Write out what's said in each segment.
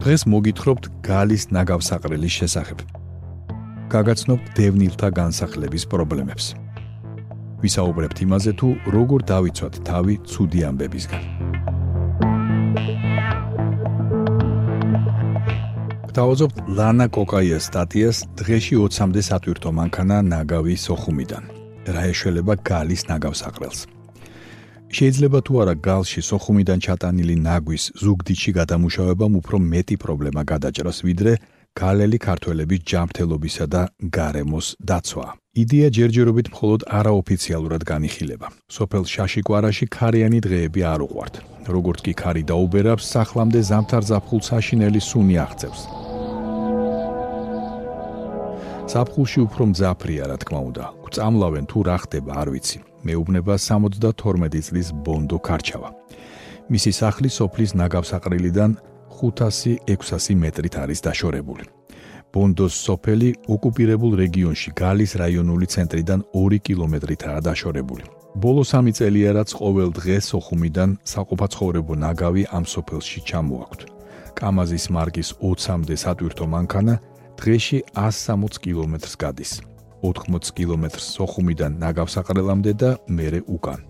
დღეს მოგითხრობთ გალის ნაგავსაყრელის შესახებ. გაგაცნობ დევნილთა განსახლების პრობლემებს. ვისაუბრებთ იმაზე თუ როგორ დავიცვათ თავი ცუდი ამბებისგან. დავაზობთ ლანა კოკაიას სტატიას დღეში 20-მდე სატვირთო მანქანა ნაგავი სოხუმიდან. რა ეშველება გალის ნაგავსაყრელს? შეიძლება თუ არა გალში სოხუმიდან ჩატანილი ნაგვის ზუგდიდში გადამუშავებამ უფრო მეტი პრობლემა გადაჭრას ვიდრე გალელი ქართველების ჯანმრთელობისა და გარემოს დაცვა. იდეა ჯერჯერობით მხოლოდ არაოფიციალურად განიხილება. სოფელ შაშიკვარაში ქარიანი დღეები არ უყვართ. როგორც კი ქარი დაუბერავს, სახლამდე ზამთარ ზაფხულ საშინელი სუნი აღწევს. ზაფხულში უფრო მძაფრია, რა თქმა უნდა. გწამლავენ თუ რა ხდება, არ ვიცი. მეუბნება 72 წლის ბონდო ქარჩავა. მისი სახლი სოფლის ნაგავსაყრელიდან 500-600 მეტრით არის დაშორებული. ბონდოს სოფელი ოკუპირებულ რეგიონში გალის რაიონული ცენტრიდან 2 კილომეტრითაა დაშორებული. ბოლო 3 წელია რაც ყოველ დღეს ოხუმიდან საყოფაცხოვრებო ნაგავი ამ სოფელში ჩამოაქვთ. კამაზის მარკის 20-მდე სატვირთო მანქანა დღეში 160 კილომეტრს გადის. 80 კილომეტრს ოხუმიდან ნაგავსაყრელამდე და მერე უკან.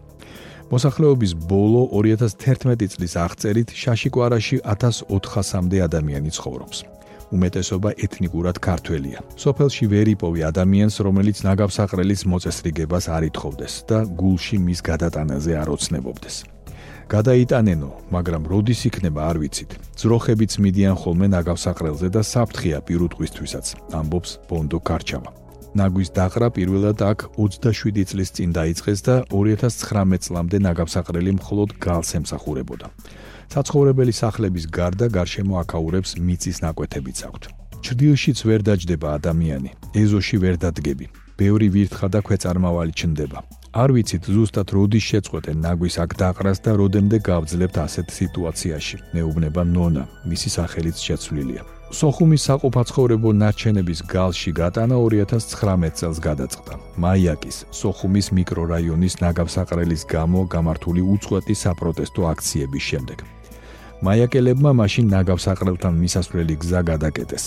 მოსახლეობის ბოლო 2011 წლის აღწერით შაშიკვარაში 1400-მდე ადამიანი ცხოვრობს. უმეტესობა ეთნიკურად ქართველია. სოფელში ვერ იპოვი ადამიანს, რომელიც ნაგავსაყრელის მოწესრიგებას არ ითხოვდეს და გულში მის გადატანაზე არ ოცნებობდეს. გადაიტანენო, მაგრამ როდის იქნება არ ვიცით. ძროხებიც მიდიან ხოლმე ნაგავსაყრელზე და საფრთხეა პირუტყვისთვისაც, ამბობს ბონდო კარჩავა. ნაგვის დაყრა პირველად აქ 27 წლის წინ დაიწყეს და 2019 წლამდე ნაგავსაყრელი მხოლოდ გალს ემსახურებოდა. საცხოვრებელი სახლების გარდა გარშემო აკაურებს მიწის ნაკვეთებიც აქვთ. ჭრდილშიც ვერ დაждდება ადამიანი, ეზოში ვერ დადგები. ბევრი ვირთხა და ქვეწარმავალი ჩნდება. არ ვიცით ზუსტად როდის შეწყვეტენ ნაგვის აქ დაყრას და როდემდე გავძლებთ ასეთ სიტუაციაში. მეუბნება ნონა, მისი სახელიც შეცვლილია. სოხუმის საყოფაცხოვრებო ნარჩენების გალში გატანა 2019 წელს გადაწყდა. მაიაკის სოხუმის მიკრორაიონის ნაგავსაყრელის გამო გამართული უწყვეტი საპროტესტო აქციების შემდეგ. მაიაკელებმა მაშინ ნაგავსაყრელთან მისასვლელი გზა გადაკეტეს.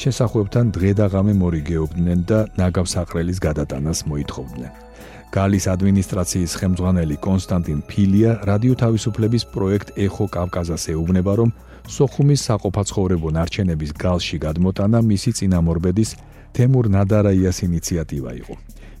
შესახვევთან დღე და ღამე მორიგეობდნენ და ნაგავსაყრელის გადატანას მოითხოვდნენ. გალის ადმინისტრაციის ხელმძღვანელი კონსტანტინ ფილია რადიო თავისუფლების პროექტ ეხო კავკაზას ეუბნება, რომ სოხუმის საყოფაცხოვრებო ნარჩენების გალში გადმოტანა მისი წინამორბედის თემურ ნადარაიას ინიციატივა იყო.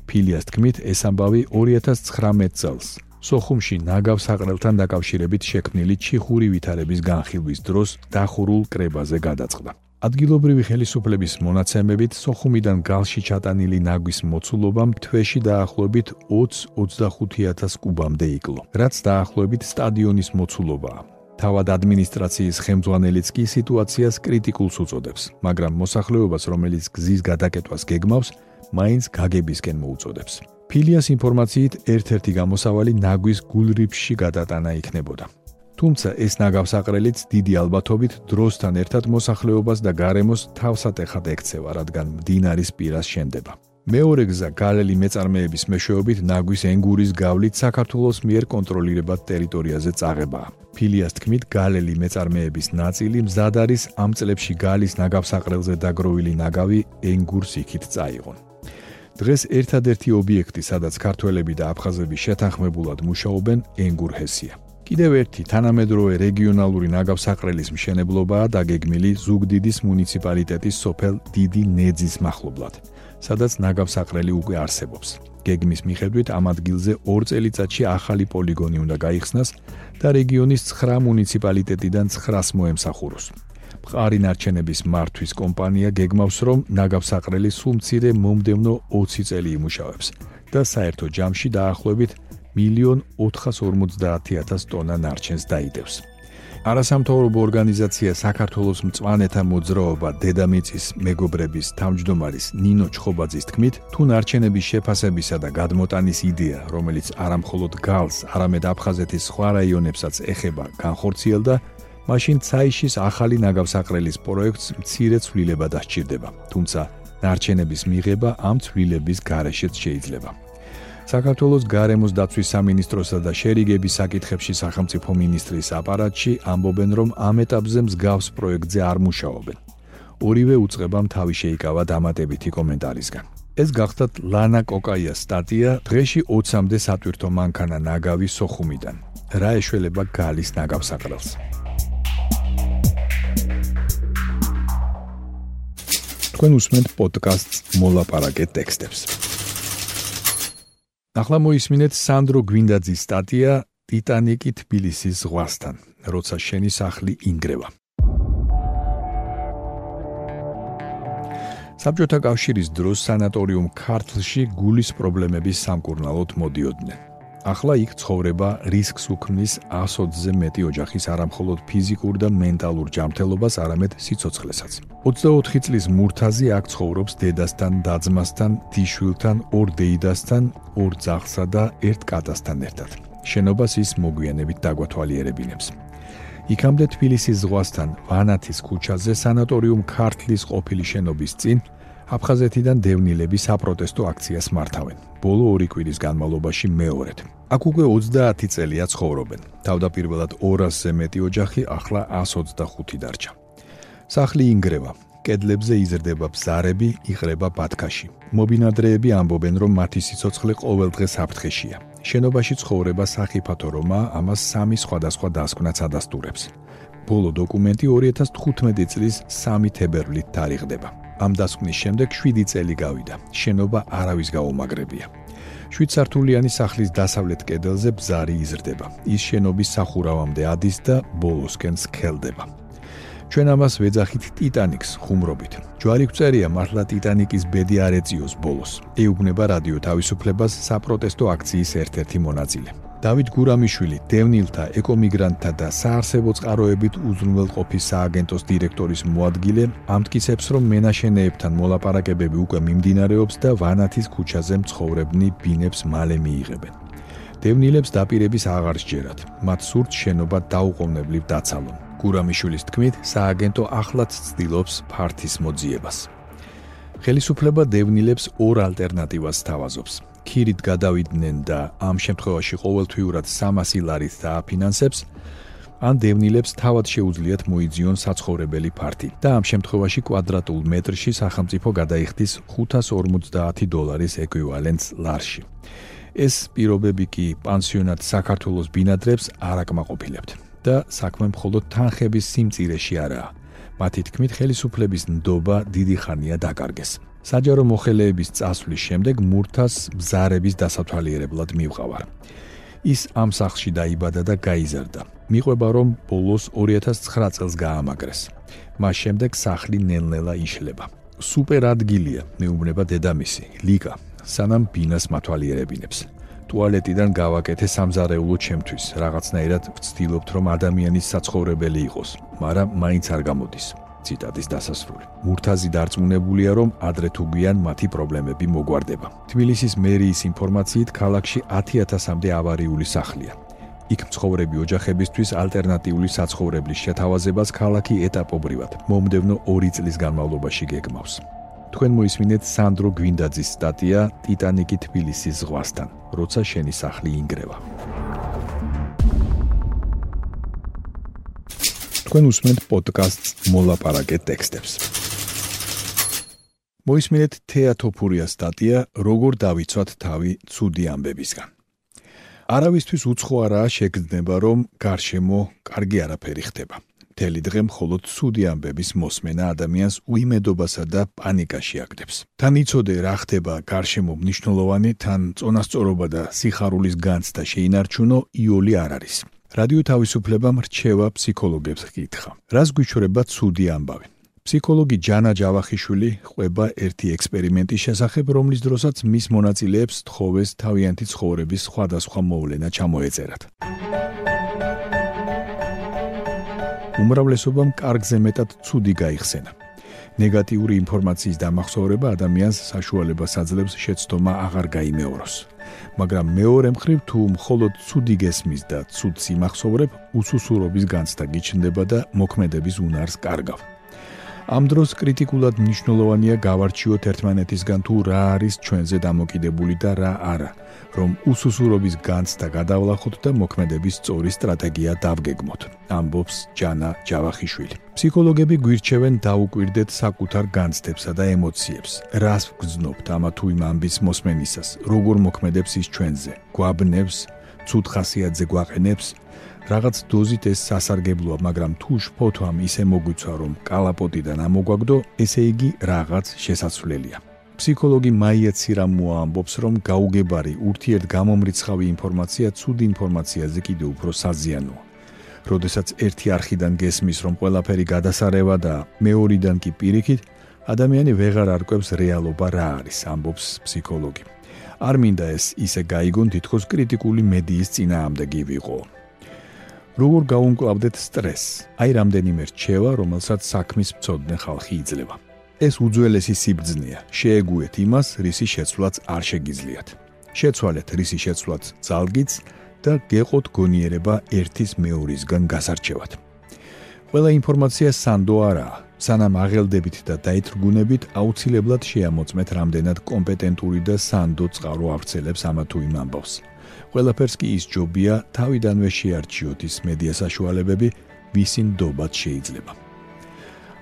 ფილიას თქმით, ეს ამბავი 2019 წელს სოხუმში ნაგავსაყრელთან დაკავშირებით შექმნილი ჩიხური ვითარების განხილვის დროს დახურულ კრებაზე გადაწყდა. ადგილობრივი ხელისუფლების მონაცემებით სოხუმიდან გალში ჩატანილი ნაგვის მოცულობა თვეში დაახლოებით 20-25000 კუბამდე იკლო, რაც დაახლოებით სტადიონის მოცულობაა. თავად ადმინისტრაციის ხელმძღვანელიც კი სიტუაციას კრიტიკულს უწოდებს, მაგრამ მოსახლეობას, რომელიც გზის გადაკეთებას გეგმავს, მაინც გაგებისკენ მოუწოდებს. ფილიას ინფორმაციით ერთ-ერთი გამოსავალი ნაგვის გულრიფში გადატანა იქნებოდა. თუმცა ეს ნაგავსაყრელიც დიდი ალბათობით დროსთან ერთად მოსახლეობას და გარემოს თავსატეხად ექცევა, რადგან მდინარის პირას შენდება. მეორე გზა გალელი მეწარმეების მეშვეობით ნაგვის ენგურის გავლით საქართველოს მიერ კონტროლირებად ტერიტორიაზე წაღებაა. ფილიას თქმით, გალელი მეწარმეების ნაწილი მზად არის ამ წლებში გალის ნაგავსაყრელზე დაგროვილი ნაგავი ენგურს იქით წაიღონ. დღეს ერთადერთი ობიექტი, სადაც ქართველები და აფხაზები შეთანხმებულად მუშაობენ, ენგურჰესია. კიდევ ერთი თანამედროვე რეგიონალური ნაგავსაყრელის მშენებლობაა დაგეგმილი ზუგდიდის მუნიციპალიტეტის სოფელ დიდი ნეძის მახლობლად, სადაც ნაგავსაყრელი უკვე არსებობს. გეგმის მიხედვით ამ ადგილზე ორ წელიწადში ახალი პოლიგონი უნდა გაიხსნას და რეგიონის 9 მუნიციპალიტეტიდან 9-ს მოემსახუროს. მყარი ნარჩენების მართვის კომპანია გეგმავს, რომ ნაგავსაყრელი სულ მცირე მომდევნო 20 წელი იმუშავებს და საერთო ჯამში დაახლოებით 1.450.000 ტონა ნარჩენს დაიდევს. არასამთავრობო ორგანიზაცია საქართველოს მწვანეთა მოძრაობა დედამიწის მეგობრების თავმჯდომარის ნინო ჩხობაძის თქმით, თუ ნარჩენების შეფასებისა და გადმოტანის იდეა, რომელიც არამხოლოდ გალს, არამედ აფხაზეთის სხვა რაიონებსაც ეხება, განხორციელდა, მაშინ ცაიშის ახალი ნაგავსაყრელის პროექტს მცირე ცვლილება დასჭირდება. თუმცა ნარჩენების მიღება ამ ცვლილების გარეშეც შეიძლება. საქართველოს გარემოს დაცვის სამინისტროსა და შერიგების საკითხებში სახელმწიფო მინისტრის აპარატში ამბობენ, რომ ამ ეტაპზე მსგავს პროექტზე არ მუშაობენ. ორივე უצღებამ თავი შეიკავა დამატებითი კომენტარისგან. ეს გახდათ ლანა კოკაიას სტატია დღეში 20-მდე სატვირთო მანქანა ნაგავი სოხუმიდან. რა ეშველება გალის ნაგავსაყრელს? თქვენ უსმენთ პოდკასტს მოლაპარაკე ტექსტებს. ახლა მოისმინეთ სანდრო გვინდაძის სტატია ტიტანიკი თბილისის ზღვასთან, როცა შენი სახლი ინგრევა. საბჭოთა კავშირის დროს სანატორიუმ ქართლში გულის პრობლემების სამკურნალოდ მოდიოდნენ. ახლა იქ ცხოვრება რისკს უქმნის 120-ზე მეტი ოჯახის არამხოლოდ ფიზიკურ და მენტალურ ჯანმრთელობას, არამედ სიცოცხლესაც. 24 წლის მურთაზი აქ ცხოვრობს დედასთან, დაძმასთან, დიშვილთან, ორ დეიდასთან, ორ ძაღლსა და ერთ კატასთან ერთად. შენობას ის მოგვიანებით დაგვათვალიერებინებს. იქამდე თბილისის ზღვასთან, ვანათის ქუჩაზე სანატორიუმ ქართლის ყოფილი შენობის წინ აფხაზეთიდან დევნილები საპროტესტო აქციას მართავენ. ბოლო ორი კვირის განმავლობაში მეორედ. აქ უკვე 30 წელია ცხოვრობენ. თავდაპირველად 200-ზე მეტი ოჯახი, ახლა 125 დარჩა. სახლი ინგრევა. კედლებზე იზრდება ბზარები, იყრება ბათქაში. მობინადრეები ამბობენ, რომ მათი სიცოცხლე ყოველ დღეს აფრთხეშია. შენობაში ცხოვრება საფათო რომა, ამას სამი სხვადასხვა დასკვნაც ადასტურებს. ბოლო დოკუმენტი 2015 წლის 3 თებერვლით თარიღდება. ამ დასკვნის შემდეგ 7 წელი გავიდა. შენობა არავის გაუმაგრებია. 7 სართულიანი სახლის დასავლეთ კედელზე ბზარი იზრდება. ის შენობის სახურავამდე ადის და ბოლოსკენ სქელდება. ჩვენ ამას ვეძახით ტიტანიკს ხუმრობით. ჯვარი გწერია მართლა ტიტანიკის ბედი არ ეწიოს ბოლოს. ეუბნება რადიო თავისუფლებას საპროტესტო აქციის ერთ-ერთი მონაწილე. დავით გურამიშვილი, დევნილთა, ეკომიგრანტთა და საარსებო წყაროებით უზრუნველყოფის სააგენტოს დირექტორის მოადგილე, ამტკიცებს, რომ მენაშენეებთან მოლაპარაკებები უკვე მიმდინარეობს და ვანათის ქუჩაზე მცხოვრებნი ბინებს მალე მიიღებენ. დევნილებს დაპირების აღარ სჯერათ, მათ სურთ შენობა დაუყოვნებლივ დაცალონ. გურამიშვილის თქმით, სააგენტო ახლაც ცდილობს ფართის მოძიებას. ხელისუფლება დევნილებს ორ ალტერნატივას თავაზობს. ქირით გადავიდნენ და ამ შემთხვევაში ყოველთვიურად 300 ლარით დააფინანსებს, ან დევნილებს თავად შეუძლიათ მოიძიონ საცხოვრებელი ფართი და ამ შემთხვევაში კვადრატულ მეტრში სახელმწიფო გადაიხდის 550 დოლარის ეკვივალენტს ლარში. ეს პირობები კი პანსიონატ საქართველოს ბინადრებს არ აკმაყოფილებთ და საქმე მხოლოდ თანხების სიმწირეში არაა. მათი თქმით, ხელისუფლების ნდობა დიდი ხანია დაკარგეს. საჯარო მოხელეების წასვლის შემდეგ მურთას ბზარების დასათვალიერებლად მივყავარ. ის ამ სახლში დაიბადა და გაიზარდა. მიყვება რომ ბოლოს 2009 წელს გაამაგრეს. მას შემდეგ სახლი ნელ-ნელა იშლება. სუპერ ადგილია, მეუბნება დედამისი, ლიკა, სანამ ბინას მათვალიერებინებს. ტუალეტიდან გავაკეთე სამზარეულო ჩემთვის, რაღაცნაირად ვცდილობთ რომ ადამიანის საცხოვრებელი იყოს, მაგრამ მაინც არ გამოდის. ციტატის დასასრული. მურთაზი დარწმუნებულია, რომ ადრე თუ გვიან მათი პრობლემები მოგვარდება. თბილისის მერიის ინფორმაციით, ქალაქში 10000-მდე ავარიული სახლია. იქ მცხოვრები ოჯახებისთვის ალტერნატიული საცხოვრებლის შეთავაზებას ქალაქი ეტაპობრივად მომდევნო 2 წლის განმავლობაში გეგმავს. თქვენ მოისმინეთ სანდრო გვინდაძის სტატია ტიტანიკი თბილისის ზღვასთან, როცა შენი სახლი ინგრევა. თქვენ უსმენთ პოდკასტს მოლაპარაკე ტექსტებს. მოისმინეთ თეატოფურია სტატია როგორ დავიცვათ თავი ცუდი ამბებისგან. არავისთვის უცხო არაა შეგრძნება, რომ გარშემო კარგი არაფერი ხდება. მთელი დღე მხოლოდ ცუდი ამბების მოსმენა ადამიანს უიმედობასა და პანიკაში აგდებს. თან იცოდე რა ხდება გარშემო მნიშვნელოვანი, თან წონასწორობა და სიხარულის განცდა შეინარჩუნო იოლი არ არის. რადიო თავისუფლებამ რჩევა ფსიქოლოგებს კითხა. რას გვიჩვენება ცუდი ამბავი? ფსიქოლოგი ჯანა ჯავახიშვილი ყვება ერთი ექსპერიმენტის შესახებ, რომლის დროსაც მის მონაწილეებს თხოვეს თავიანთი ცხოვრების სხვადასხვა მოვლენა ჩამოეწერათ. უმრავლესობამ კარგზე მეტად ცუდი გაიხსენა. ნეგატიური ინფორმაციის დამახსოვრება ადამიანს საშუალებას აძლევს შეცდომა აღარ გაიმეოროს. მაგრამ მეორე მხრივ თუ მხოლოდ ცუდი გესმის და ცუდს იმახსოვრებ, უსუსურობის განცდა გიჩნდება და მოქმედების უნარს კარგავ. ამ დროს კრიტიკულად მნიშვნელოვანია გავარჩიოთ ერთმანეთისგან თუ რა არის ჩვენზე დამოკიდებული და რა არა, რომ უსუსურობის განცდა გადავლახოთ და მოქმედების სწორი სტრატეგია დავგეგმოთ. ამბობს ჯანა ჯავახიშვილი. ფსიქოლოგები გვირჩევენ დაუკვირდეთ საკუთარ განცდებსა და ემოციებს. რას გძნობთ ამა თუ იმ ამბის მოსმენისას? როგორ მოქმედებს ის ჩვენზე? გვაბნევს, ცუდ ხასიათზე გვაყენებს, რაღაც დოზით ეს სასარგებლოა, მაგრამ თუ შფოთვამ ისე მოგვიცვა, რომ კალაპოტიდან ამოგვაგდო, ესე იგი რაღაც შესაძლებელია. ფსიქოლოგი მაია ცირამოა ამბობს, რომ გაუგებარი ურთიერთ გამომრიცხავი ინფორმაცია ცუდ ინფორმაციაზე კიდევ უფრო საზიანოა. როდესაც ერთი არხიდან გესმის, რომ ყველაფერი გადასარევა და მეორიდან კი პირიქით, ადამიანი ვეღარ არკვევს რეალობა რა არის, ამბობს ფსიქოლოგი. არ მინდა ეს ისე გაიგონ თითქოს კრიტიკული მედიის წინააღმდეგი ვიყო. როგორ გაუმკლავდეთ სტრესს? აი რამდენიმე რჩევა, რომელსაც საქმის მწოდნე ხალხი იძლევა. ეს უძველესი სიბძნეა. შეეგუეთ იმას, რისი შეცვლაც არ შეგიძლიათ. შეცვალეთ რისი შეცვლაც ძალგიც და გეყოთ გონიერება ერთის მეორისგან გასარჩევად. ყველა ინფორმაცია სანდო არაა. სანამ აღელდებით და დაითრგუნებით, აუცილებლად შეამოწმეთ რამდენად კომპეტენტური და სანდო წყარო ავრცელებს ამა თუ იმ ამბავს. ყველაფერს კი ის ჯობია თავიდანვე შეარჩიოთ ის მედია საშუალებები, ვისი ნდობად შეიძლება.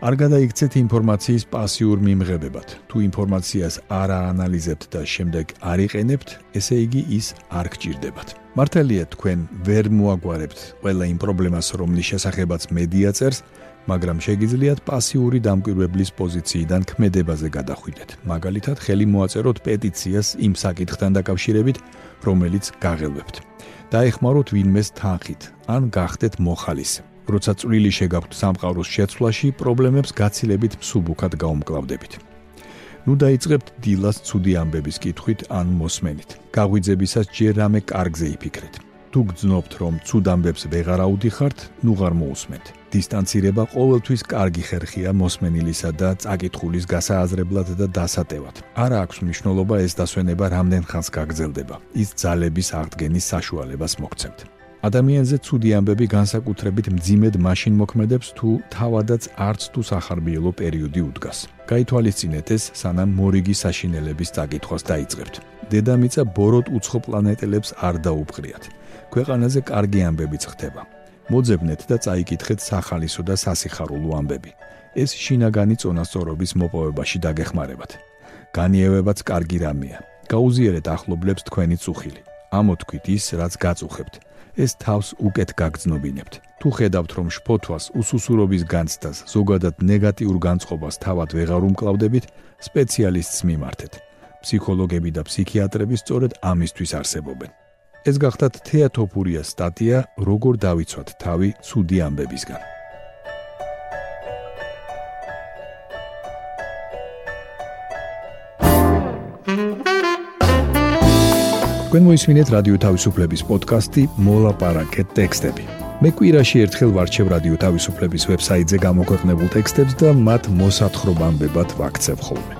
არ გადაიქცეთ ინფორმაციის პასიურ მიმღებებად. თუ ინფორმაციას არ აანალიზებთ და შემდეგ არ იყენებთ, ესე იგი ის არ გჭირდებათ. მართალია თქვენ ვერ მოაგვარებთ ყველა იმ პრობლემას, რომლის შესახებაც მედია წერს, მაგრამ შეგიძლიათ პასიური დამკვირვებლის პოზიციიდან ქმედებაზე გადახვიდეთ. მაგალითად, ხელი მოაწეროთ პეტიციას იმ საკითხთან დაკავშირებით, რომელიც გაღელვებთ. დაეხმაროთ ვინმეს თანხით, ან გახდეთ მოხალისე. როცა წვლილი შეგაქვთ სამყაროს შეცვლაში, პრობლემებს გაცილებით მსუბუქად გაუმკლავდებით. ნუ დაიწყებთ დილას ცუდი ამბების კითხვით ან მოსმენით. გაღვიძებისას ჯერ რამე კარგზე იფიქრეთ. თუ გძნობთ, რომ ცუდ ამბებს ვეღარ აუდიხართ, ნუ ღარ მოусმენთ. დისტანცირება ყოველთვის კარგი ხერხია მოსმენილისა და წაკითხulis გასააზრებლად და დასატევად. არა აქვს მნიშვნელობა ეს დასვენება რამდენ ხანს გაგრძელდება. ის ძალების აღდგენის საშუალებას მოგცემთ. ადამიანზე ცუდი ამბები განსაკუთრებით მძიმედ მაშინ მოქმედებს თუ თავადაც არც თუ სახარბიელო პერიოდი უდგას. გაითვალისწინეთ ეს, სანამ მორიგი საშინელების წაკითხვას დაიწყებთ. დედამიწა ბოროტ უცხო პლანეტელებს არ დაუბრიათ. ქვეყანაზე კარგი ამბებიც ხდება. მოძებნეთ და წაიკითხეთ სახალისო და სასიხარულო ამბები. ეს შინაგანი წონასწორობის მოპოვებაში დაგეხმარებათ. განიევებაც კარგი რამეა. გაუზიერეთ ახლობლებს თქვენი წუხილი. ამოთქვით ის, რაც გაწუხებთ. ეს თავს უკეთ გაგძნობინებთ. თუ ხედავთ, რომ შფოთვას, უსუსურობის განცდას, ზოგადად ნეგატიურ განწყობას თავად ვეღარ უმკლავდებით, სპეციალისტს მიმართეთ. ფსიქოლოგები და ფსიქიატრები სწორედ ამისთვის არსებობენ. ეს გახდათ თეატოფურია სტატია როგორ დავიცვათ თავი ცუდი ამბებისგან. თქვენ მოისმინეთ რადიო თავისუფლების პოდკასტი მოლაპარაკეთ ტექსტები. მე კვირაში ერთხელ ვარჩევ რადიო თავისუფლების ვებსაიტზე გამოქვეყნებულ ტექსტებს და მათ მოსათხრობამდე ვაქცევ ხოლმე